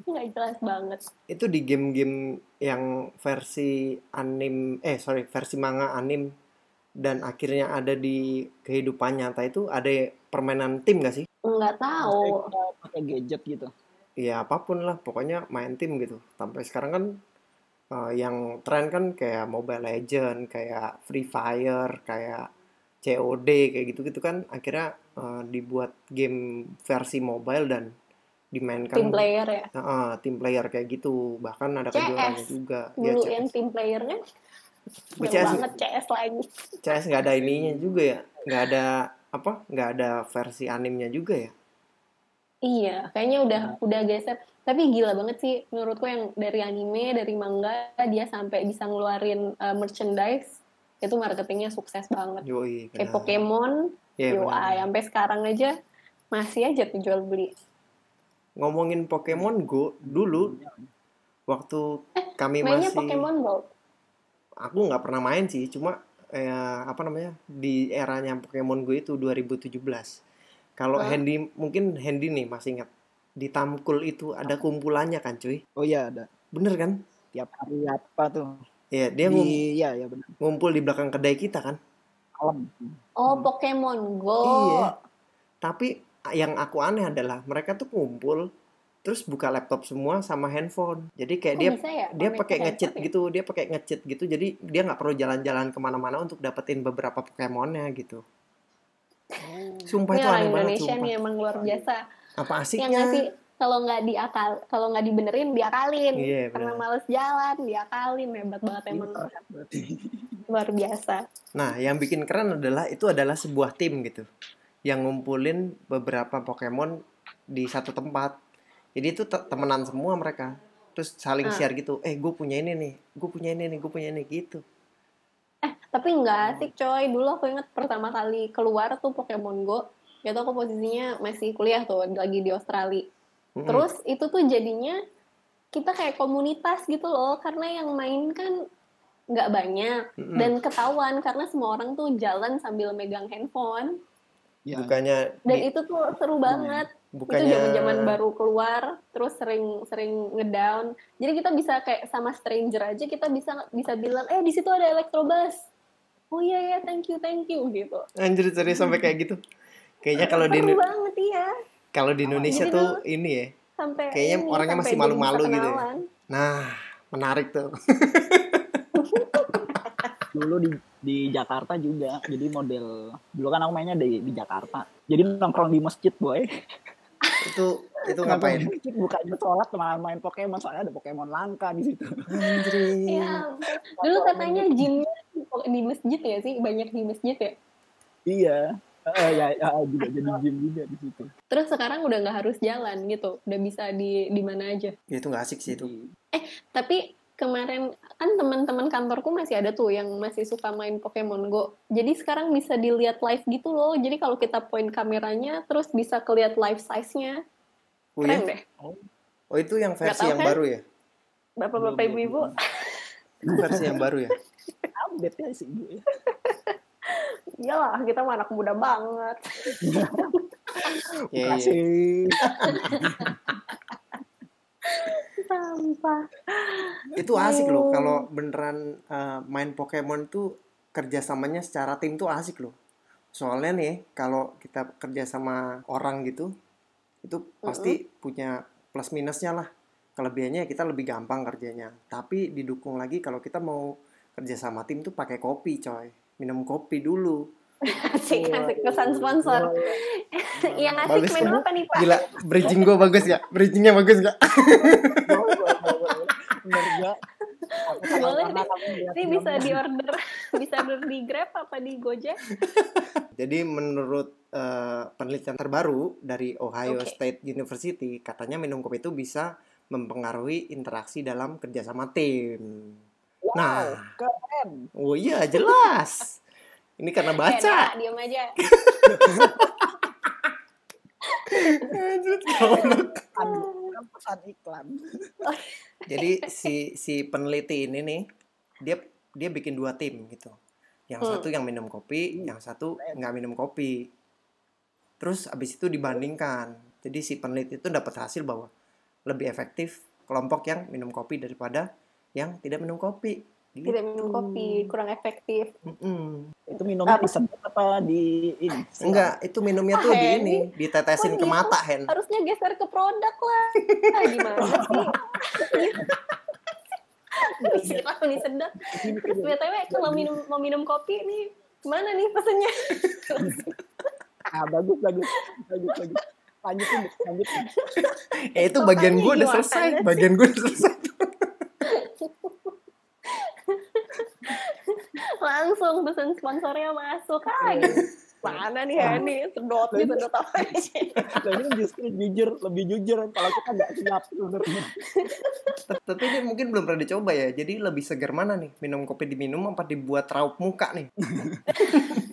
Nggak jelas banget. Itu di game-game yang versi anim eh sorry versi manga anim dan akhirnya ada di kehidupan nyata itu ada permainan tim gak sih? Nggak tahu. Pakai gadget gitu. Ya apa pun lah pokoknya main tim gitu. Sampai sekarang kan eh, yang tren kan kayak Mobile Legend, kayak Free Fire, kayak COD kayak gitu-gitu kan akhirnya eh, dibuat game versi mobile dan dimainkan Tim player ya. Heeh, tim player kayak gitu bahkan ada CS. kejuaraannya juga ya Dulu CS. yang tim playernya CS banget CS lagi. CS nggak ada ininya juga ya nggak ada apa nggak ada versi animnya juga ya Iya, kayaknya udah udah geser. Tapi gila banget sih menurutku yang dari anime, dari manga dia sampai bisa ngeluarin uh, merchandise itu marketingnya sukses banget. yoi Kayak. Pokemon, Iya, UI sampai sekarang aja masih aja tuh jual beli. Ngomongin Pokemon Go dulu waktu kami Eh, Mainnya masih Pokemon Go. aku nggak pernah main sih cuma eh, apa namanya di eranya Pokemon Go itu 2017 kalau Hah? Handy mungkin Handy nih masih ingat di Tamkul itu ada kumpulannya kan cuy Oh iya ada. bener kan Tiap hari apa tuh? Iya dia Di, ngum- iya ya benar. ngumpul di belakang kedai kita kan Malam. Oh, Pokemon Go. Iya. Tapi yang aku aneh adalah mereka tuh kumpul terus buka laptop semua sama handphone. Jadi kayak Kok dia ya? dia Connect pakai handphone ya? gitu, dia pakai ngecheat gitu. Jadi dia nggak perlu jalan-jalan ke mana-mana untuk dapetin beberapa Pokemonnya gitu. Sumpah Ini itu orang aneh banget Indonesia sumpah. nih emang luar biasa. Apa Yang asiknya? nggak sih kalau nggak diakal, kalau nggak dibenerin diakalin. Iya, Karena males jalan, diakalin hebat banget emang luar biasa. Nah, yang bikin keren adalah itu adalah sebuah tim gitu. Yang ngumpulin beberapa Pokemon di satu tempat. Jadi itu te- temenan semua mereka. Terus saling Ah. share gitu. Eh, gue punya ini nih. Gue punya ini nih. Gue punya ini gitu. Tapi nggak asik coy. Dulu aku inget pertama kali keluar tuh Pokemon Go. Itu aku posisinya masih kuliah tuh, lagi di Australia. Mm-mm. Terus itu tuh jadinya kita kayak komunitas gitu loh. Karena yang main kan nggak banyak. Mm-mm. Dan ketahuan karena semua orang tuh jalan sambil megang handphone. Ya. bukannya Dan di- itu tuh seru banget. bukannya Itu zaman-zaman baru keluar, terus sering sering ngedown. Jadi kita bisa kayak sama stranger aja kita bisa bisa bilang, "Eh, di situ ada Electrobus." Oh iya ya, thank you, thank you gitu. anjir serius sampai kayak gitu. Kayaknya kalau di Seru banget iya. kalau di Indonesia Jadi tuh ini ya. Sampai Kayaknya ini, orangnya sampai masih malu-malu gitu ya. Nah, menarik tuh. Dulu di di Jakarta juga. Jadi model dulu kan aku mainnya di di Jakarta. Jadi nongkrong di masjid, boy. itu itu ngapain? masjid bukannya sholat malah main Pokemon soalnya ada Pokemon langka di situ. Iya. Dulu katanya gymnya di masjid ya sih, banyak di masjid ya. Iya. Eh, ya, ya juga jadi gym juga di situ. Terus sekarang udah nggak harus jalan gitu, udah bisa di di mana aja. Ya, itu nggak asik sih itu. Tapi kemarin kan teman-teman kantorku masih ada tuh yang masih suka main Pokemon Go. Jadi sekarang bisa dilihat live gitu loh. Jadi kalau kita point kameranya terus bisa kelihat live size-nya. Oh, Keren iya? deh. oh itu yang versi tahu yang kan? baru ya? Bapak-bapak ibu-ibu. versi yang baru ya? Update ya sih ibu ya. Iyalah, kita mah anak muda banget. Iya, iya. Kasih. Sampah. Itu asik loh kalau beneran eh, main Pokemon tuh kerjasamanya secara tim tuh asik loh. Soalnya nih kalau kita kerja sama orang gitu, itu pasti punya plus minusnya lah. Kelebihannya kita lebih gampang kerjanya. Tapi didukung lagi kalau kita mau kerja sama tim tuh pakai kopi coy. Minum kopi dulu. Asik, asik. Pesan sponsor. yang asik Bagus. minum apa nih, Pak? Gila, bridging gue bagus gak? Bridgingnya bagus gak? Bener Boleh lihat Ini bisa di order, bisa order di Grab apa di Gojek? Jadi menurut eh, penelitian terbaru dari Ohio Oke. State University, katanya minum kopi itu bisa mempengaruhi interaksi dalam kerjasama tim. Wow, Nah. keren. Oh iya, jelas. Ini karena baca. Dara, diam aja. Anjir, goblok. Kan kan pesan iklan. Jadi si si peneliti ini nih, dia dia bikin dua tim gitu. Yang Hmm. satu yang minum kopi, yang satu nggak minum kopi. Terus abis itu dibandingkan. Jadi si peneliti itu dapat hasil bahwa lebih efektif kelompok yang minum kopi daripada yang tidak minum kopi. Gitu. Tidak minum kopi, kurang efektif. Mm-mm. Itu minumnya Apa? disedot apa di ini? Enggak, itu minumnya tuh Ah, di ini, ditetesin Kok ke gitu? mata, Hen. Harusnya geser ke produk lah. Ah, gimana sih? Disiram disedot. Terus BTW kalau minum mau minum kopi nih, mana nih pesennya? Ah, bagus, bagus. Bagus, bagus. Lanjutin, lanjutin. Eh itu bagian gue udah selesai, bagian gue udah selesai. Langsung pesen sponsornya masuk. Ah, gitu. Mana nih Hani? Sedot nih, sedot apa sih? Nah, ini kan justru jujur, lebih jujur kalau kita nggak siap sebenarnya. Tapi ini mungkin belum pernah dicoba ya. Jadi lebih segar mana nih? Minum kopi diminum apa dibuat raup muka nih?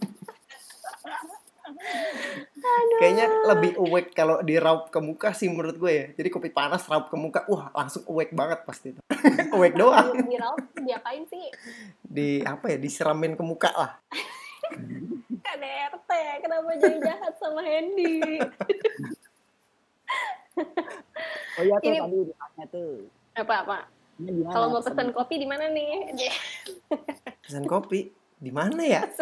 Kayaknya lebih awake kalau di raup ke muka sih menurut gue ya. Jadi kopi panas raup ke muka, wah langsung awake banget pasti itu. awake doang. Di Raut diapain sih? Di apa ya? Disiramin ke muka lah. KDRT, kenapa jadi jahat sama Hendy? Oh iya tuh Ini- tadi ditanya tuh. Apa-apa? Kalau mau pesen kopi di mana nih? Pesan kopi di mana ya?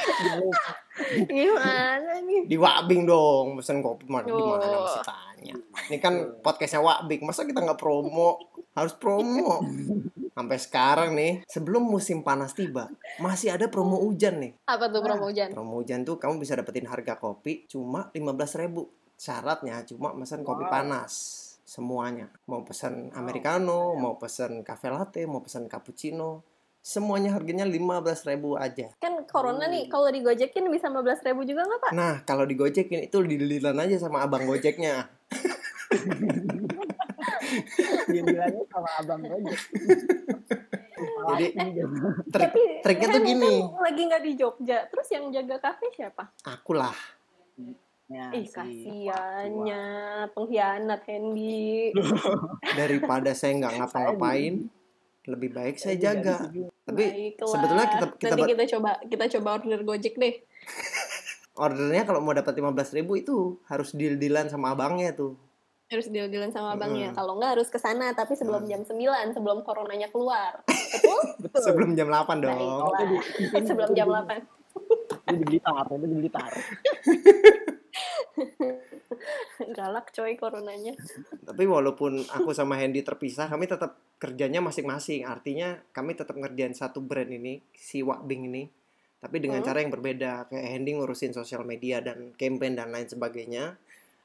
Gimana nih? Di Wabing dong. Pesan kopi mana? Di mana mesti tanya. Ini kan podcastnya Wabing. Masa kita nggak promo? Harus promo. Sampai sekarang nih, sebelum musim panas tiba, masih ada promo hujan nih. Apa tuh promo hujan? Promo hujan tuh kamu bisa dapetin harga kopi cuma 15.000 Syaratnya cuma pesan kopi Wow. panas semuanya. Mau pesan americano, mau pesan cafe latte, mau pesan cappuccino, semuanya harganya 15.000 aja. Kan corona nih, kalau digojekin bisa 15 ribu juga nggak Pak? Nah, kalau digojekin itu dililan aja sama abang gojeknya. Dia bilangnya sama abang aja. Jadi, Trik, Tapi triknya tuh gini, kan lagi nggak di Jogja, terus yang jaga kafe siapa? aku lah. Ya, Ih si kasiannya, pengkhianat Hendy. Daripada saya nggak ngapa-ngapain, lebih baik saya jaga. Tapi Baiklah. sebetulnya kita kita Nanti kita coba kita coba order Gojek deh. ordernya kalau mau dapat 15.000 itu harus deal-dealan sama abangnya tuh. Harus deal-dealan sama abangnya. Mm. Kalau nggak harus ke sana, tapi sebelum Mm. jam 9, sebelum coronanya keluar. Betul? Betul. Sebelum jam 8 dong. Baiklah. sebelum jam 8. Itu di Blitar, itu di Blitar. Galak coy coronanya. Tapi walaupun aku sama Hendy terpisah, kami tetap kerjanya masing-masing. Artinya kami tetap ngerjain satu brand ini, si Wakbing ini. Tapi dengan Hmm. cara yang berbeda. Kayak Hendy ngurusin sosial media dan campaign dan lain sebagainya.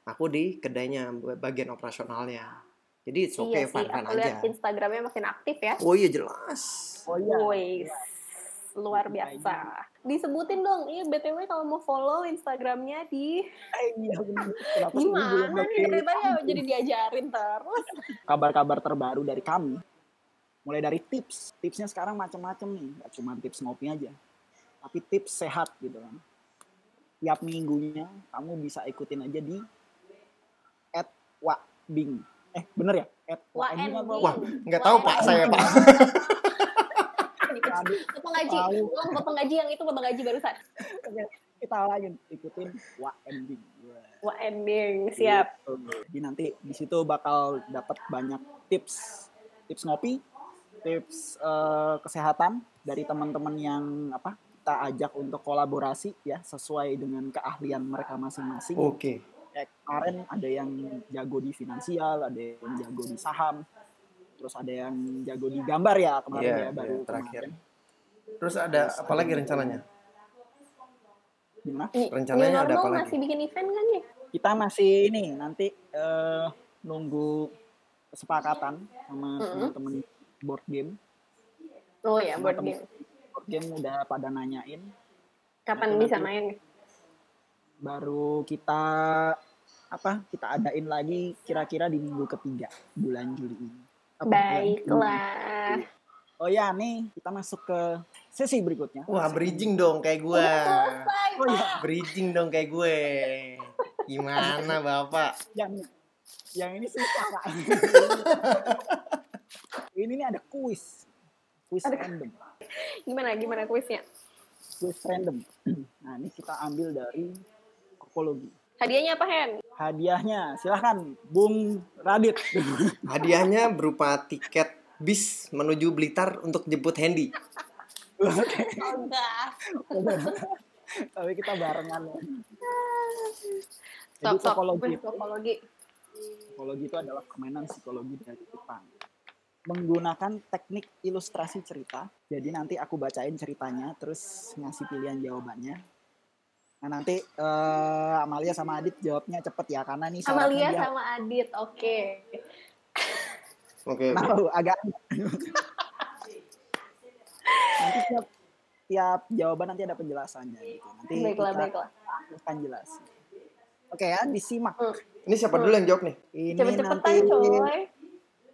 Aku di kedainya, bagian operasionalnya. Jadi it's okay, iya sih, fun-fun aku aja. Instagramnya makin aktif ya. Oh iya jelas. Oh iya. Woi. Luar biasa. Disebutin dong, ini BTW kalau mau follow Instagramnya di Eh, iya gimana nih ngerti? ceritanya jadi diajarin terus. kabar-kabar terbaru dari kami. Mulai dari tips. Tipsnya sekarang macam-macam nih. Gak cuma tips ngopi aja. Tapi tips sehat gitu kan. Tiap minggunya kamu bisa ikutin aja di at Wabing. Eh bener ya? At? Wabing. Wah, nggak tahu Pak saya Pak. Aduh, Bapak ngaji, ulang bapak ngaji yang itu bapak ngaji barusan. Kita lagi ikutin Wabing. Wah ending, siap. Jadi nanti di situ bakal dapat banyak tips, tips ngopi, tips eh, kesehatan dari teman-teman yang apa kita ajak untuk kolaborasi ya sesuai dengan keahlian mereka masing-masing. Oke. Kayak kemarin ada yang jago di finansial, ada yang jago di saham, terus ada yang jago di gambar ya kemarin Iya, ya baru iya, terakhir. kemarin. Terus ada apa lagi rencananya? Gimana? Rencananya ada apa lagi? masih bikin event kan ya? Kita masih ini nanti eh, nunggu kesepakatan sama Mm-mm. teman-teman board game. Oh ya, board game. board game udah pada nanyain Kapan Nanti- bisa main? baru kita apa kita adain lagi kira-kira di minggu ketiga bulan Juli ini. Apa, bulan Juli. Oh ya nih kita masuk ke sesi berikutnya. Wah, bridging dong kayak gue. Oh iya. Pak. Bridging dong kayak gue. Gimana Bapak? Yang yang ini susah Pak. ini nih ada kuis. Kuis Ada- random. Gimana gimana kuisnya? Kuis random. Nah, ini kita ambil dari kokologi. Hadiahnya apa, Hen? Hadiahnya silahkan Bung Radit. Hadiahnya berupa tiket bis menuju Blitar untuk jemput Hendy. Enggak. Tapi kita barengan ya. Jadi itu Psikologi. Psikologi itu adalah permainan psikologi dari Jepang. Menggunakan teknik ilustrasi cerita. Jadi nanti aku bacain ceritanya, terus ngasih pilihan jawabannya. Nah nanti eh, Amalia sama Adit jawabnya cepet ya, karena nih Amalia dia sama Adit, oke. Oke. Kenapa lu? agak nanti tiap, tiap jawaban nanti ada penjelasannya gitu. Nanti Baiklah, kita baiklah. akan jelas. Oke ya, disimak. Hmm. Ini siapa dulu yang jawab nih? Ini Cepet-cepetan, nanti coy.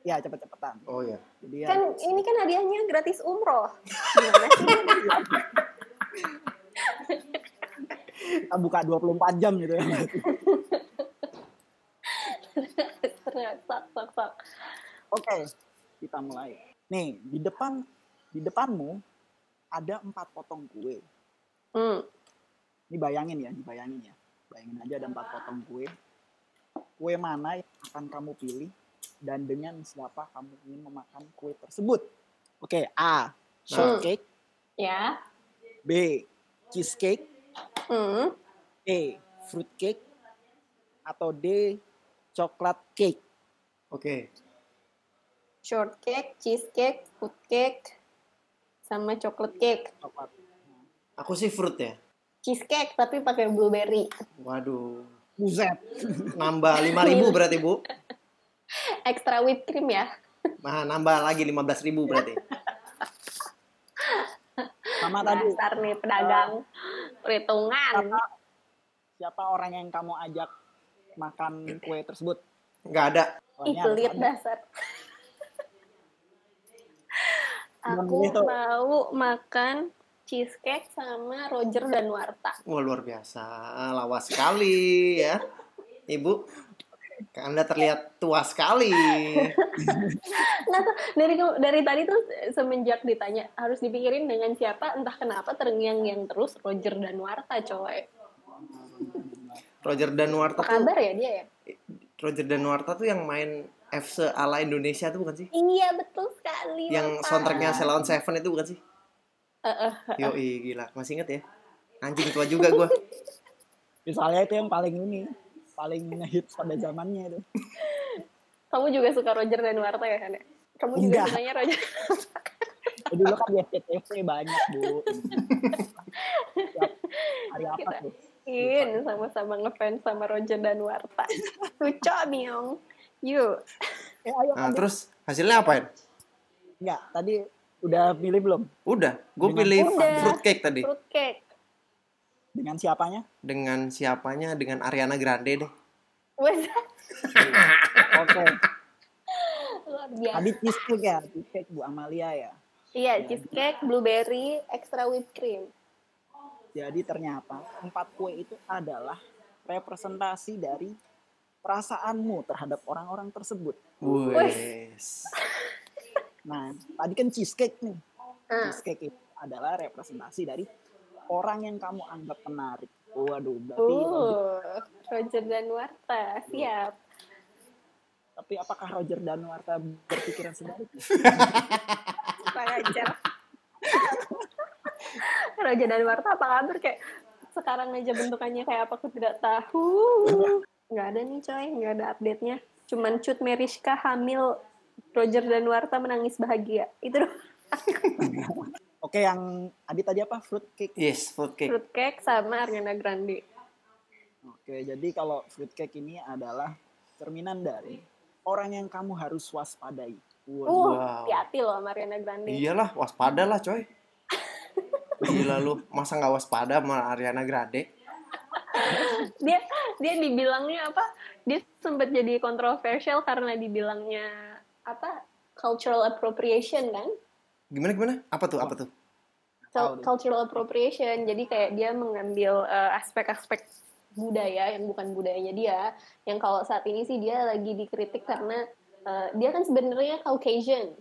ya cepet-cepetan. Oh ya. Jadi ya, Kan ini kan hadiahnya gratis umroh. Gimana sih? kita buka 24 jam gitu ya. Ternyata, sok, sok. Oke, kita mulai. Nih, di depan di depanmu ada empat potong kue. Hmm. Ini bayangin ya, dibayangin ya. Bayangin aja ada empat potong kue. Kue mana yang akan kamu pilih dan dengan siapa kamu ingin memakan kue tersebut? Oke, A. Shortcake, Ya. B. Cheesecake, Hmm. C. Fruitcake, atau D. Coklat cake. Oke. Shortcake, cheesecake, food cake, sama chocolate cake. Coklat. Aku sih fruit ya. Cheesecake tapi pakai blueberry. Waduh. Buset. Nambah 5000 berarti, Bu. Extra whipped cream ya. Nah, nambah lagi 15.000 berarti. Sama tadi Dasar nih pedagang perhitungan. siapa, siapa orang yang kamu ajak makan kue tersebut? Nggak ada. Ih, pelit dasar. Aku mau makan cheesecake sama Roger dan Warta. Wah, luar biasa. Lawas sekali ya. Ibu, Anda terlihat tua sekali. Nah, tuh, dari dari tadi tuh semenjak ditanya harus dipikirin dengan siapa, entah kenapa terngiang-ngiang terus Roger dan Warta, coy. Roger Danuarta Apa tuh kabar ya dia ya? Roger Danuarta tuh yang main FC ala Indonesia tuh bukan sih? Iya, betul sekali. Yang Bapak. soundtracknya Ceylon Seven itu bukan sih? Eh, eh, Yoi, gila. Masih inget ya? Anjing tua juga gua. Misalnya itu yang paling ini, paling hits pada zamannya itu. Kamu juga suka Roger dan Warta ya, kan? Kamu juga Enggak. sukanya Roger. Dulu kan di SCTV banyak bu. Hari apa Kita- tuh? In, sama-sama ngefans sama Roger dan Warta. Lucu, Miong. Yuk. Eh ayo Nah, terus hasilnya apa ya? Enggak, tadi Udah pilih belum? Udah, gue pilih Udah. fruitcake tadi. Fruitcake. Dengan siapanya? Dengan siapanya? Dengan Ariana Grande deh. Oke. luar biasa. Tadi cheesecake ya, cheesecake Bu Amalia ya. Iya, cheesecake, blueberry, extra whipped cream. Jadi ternyata empat kue itu adalah representasi dari perasaanmu terhadap orang-orang tersebut. Wes. Nah, tadi kan cheesecake nih. Ah, Cheesecake itu adalah representasi dari orang yang kamu anggap menarik. Waduh, berarti uh, Roger dan Warta, siap. tapi apakah Roger Danuarta berpikiran sebaliknya? Kurang ajar. Roger dan Warta apa kabar kayak sekarang aja bentukannya kayak apa aku tidak tahu. Nggak ada nih coy, nggak ada update-nya. Cuman Cut Meriska hamil Roger dan Warta menangis bahagia. Itu doang. Oke, yang Adit tadi apa? Fruit cake. Yes, fruitcake. fruitcake sama Ariana Grande. Oke, jadi kalau fruit cake ini adalah cerminan dari orang yang kamu harus waspadai. Uh, Wow. hati-hati loh sama Ariana Grande. Iyalah, waspada lah coy. Gila lu, masa nggak waspada sama Ariana Grande? Dia dia dibilangnya apa? Dia sempat jadi kontroversial karena dibilangnya apa? Cultural appropriation kan? Gimana gimana? Apa tuh? Apa tuh? Cultural appropriation. Jadi kayak dia mengambil eh, aspek-aspek budaya yang bukan budayanya dia. Yang kalau saat ini sih dia lagi dikritik karena eh, dia kan sebenarnya Caucasian.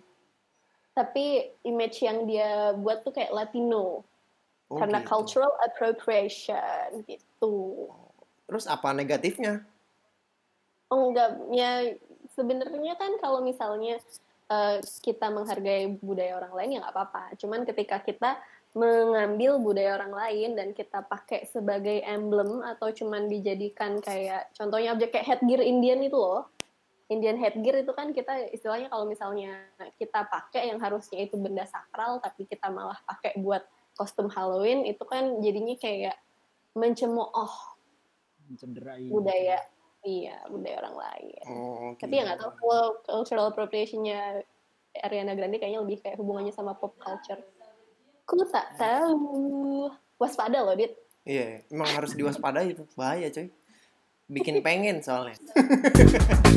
Tapi image yang dia buat tuh kayak Latino. Oh, karena gitu. cultural appropriation gitu. Terus apa negatifnya? Oh enggak, ya sebenarnya kan kalau misalnya eh, kita menghargai budaya orang lain ya nggak apa-apa. Cuman ketika kita mengambil budaya orang lain dan kita pakai sebagai emblem atau cuman dijadikan kayak contohnya objek kayak headgear Indian itu loh. Indian headgear itu kan kita istilahnya kalau misalnya kita pakai yang harusnya itu benda sakral tapi kita malah pakai buat kostum Halloween itu kan jadinya kayak mencemooh Mencederai. budaya iya budaya orang lain. Oh, Tapi ya gitu. nggak tahu kalau cultural appropriation-nya Ariana Grande kayaknya lebih kayak hubungannya sama pop culture. Ku tak tahu. Waspada loh, Dit. Iya, emang harus diwaspadai itu. Bahaya coy. Bikin pengen soalnya.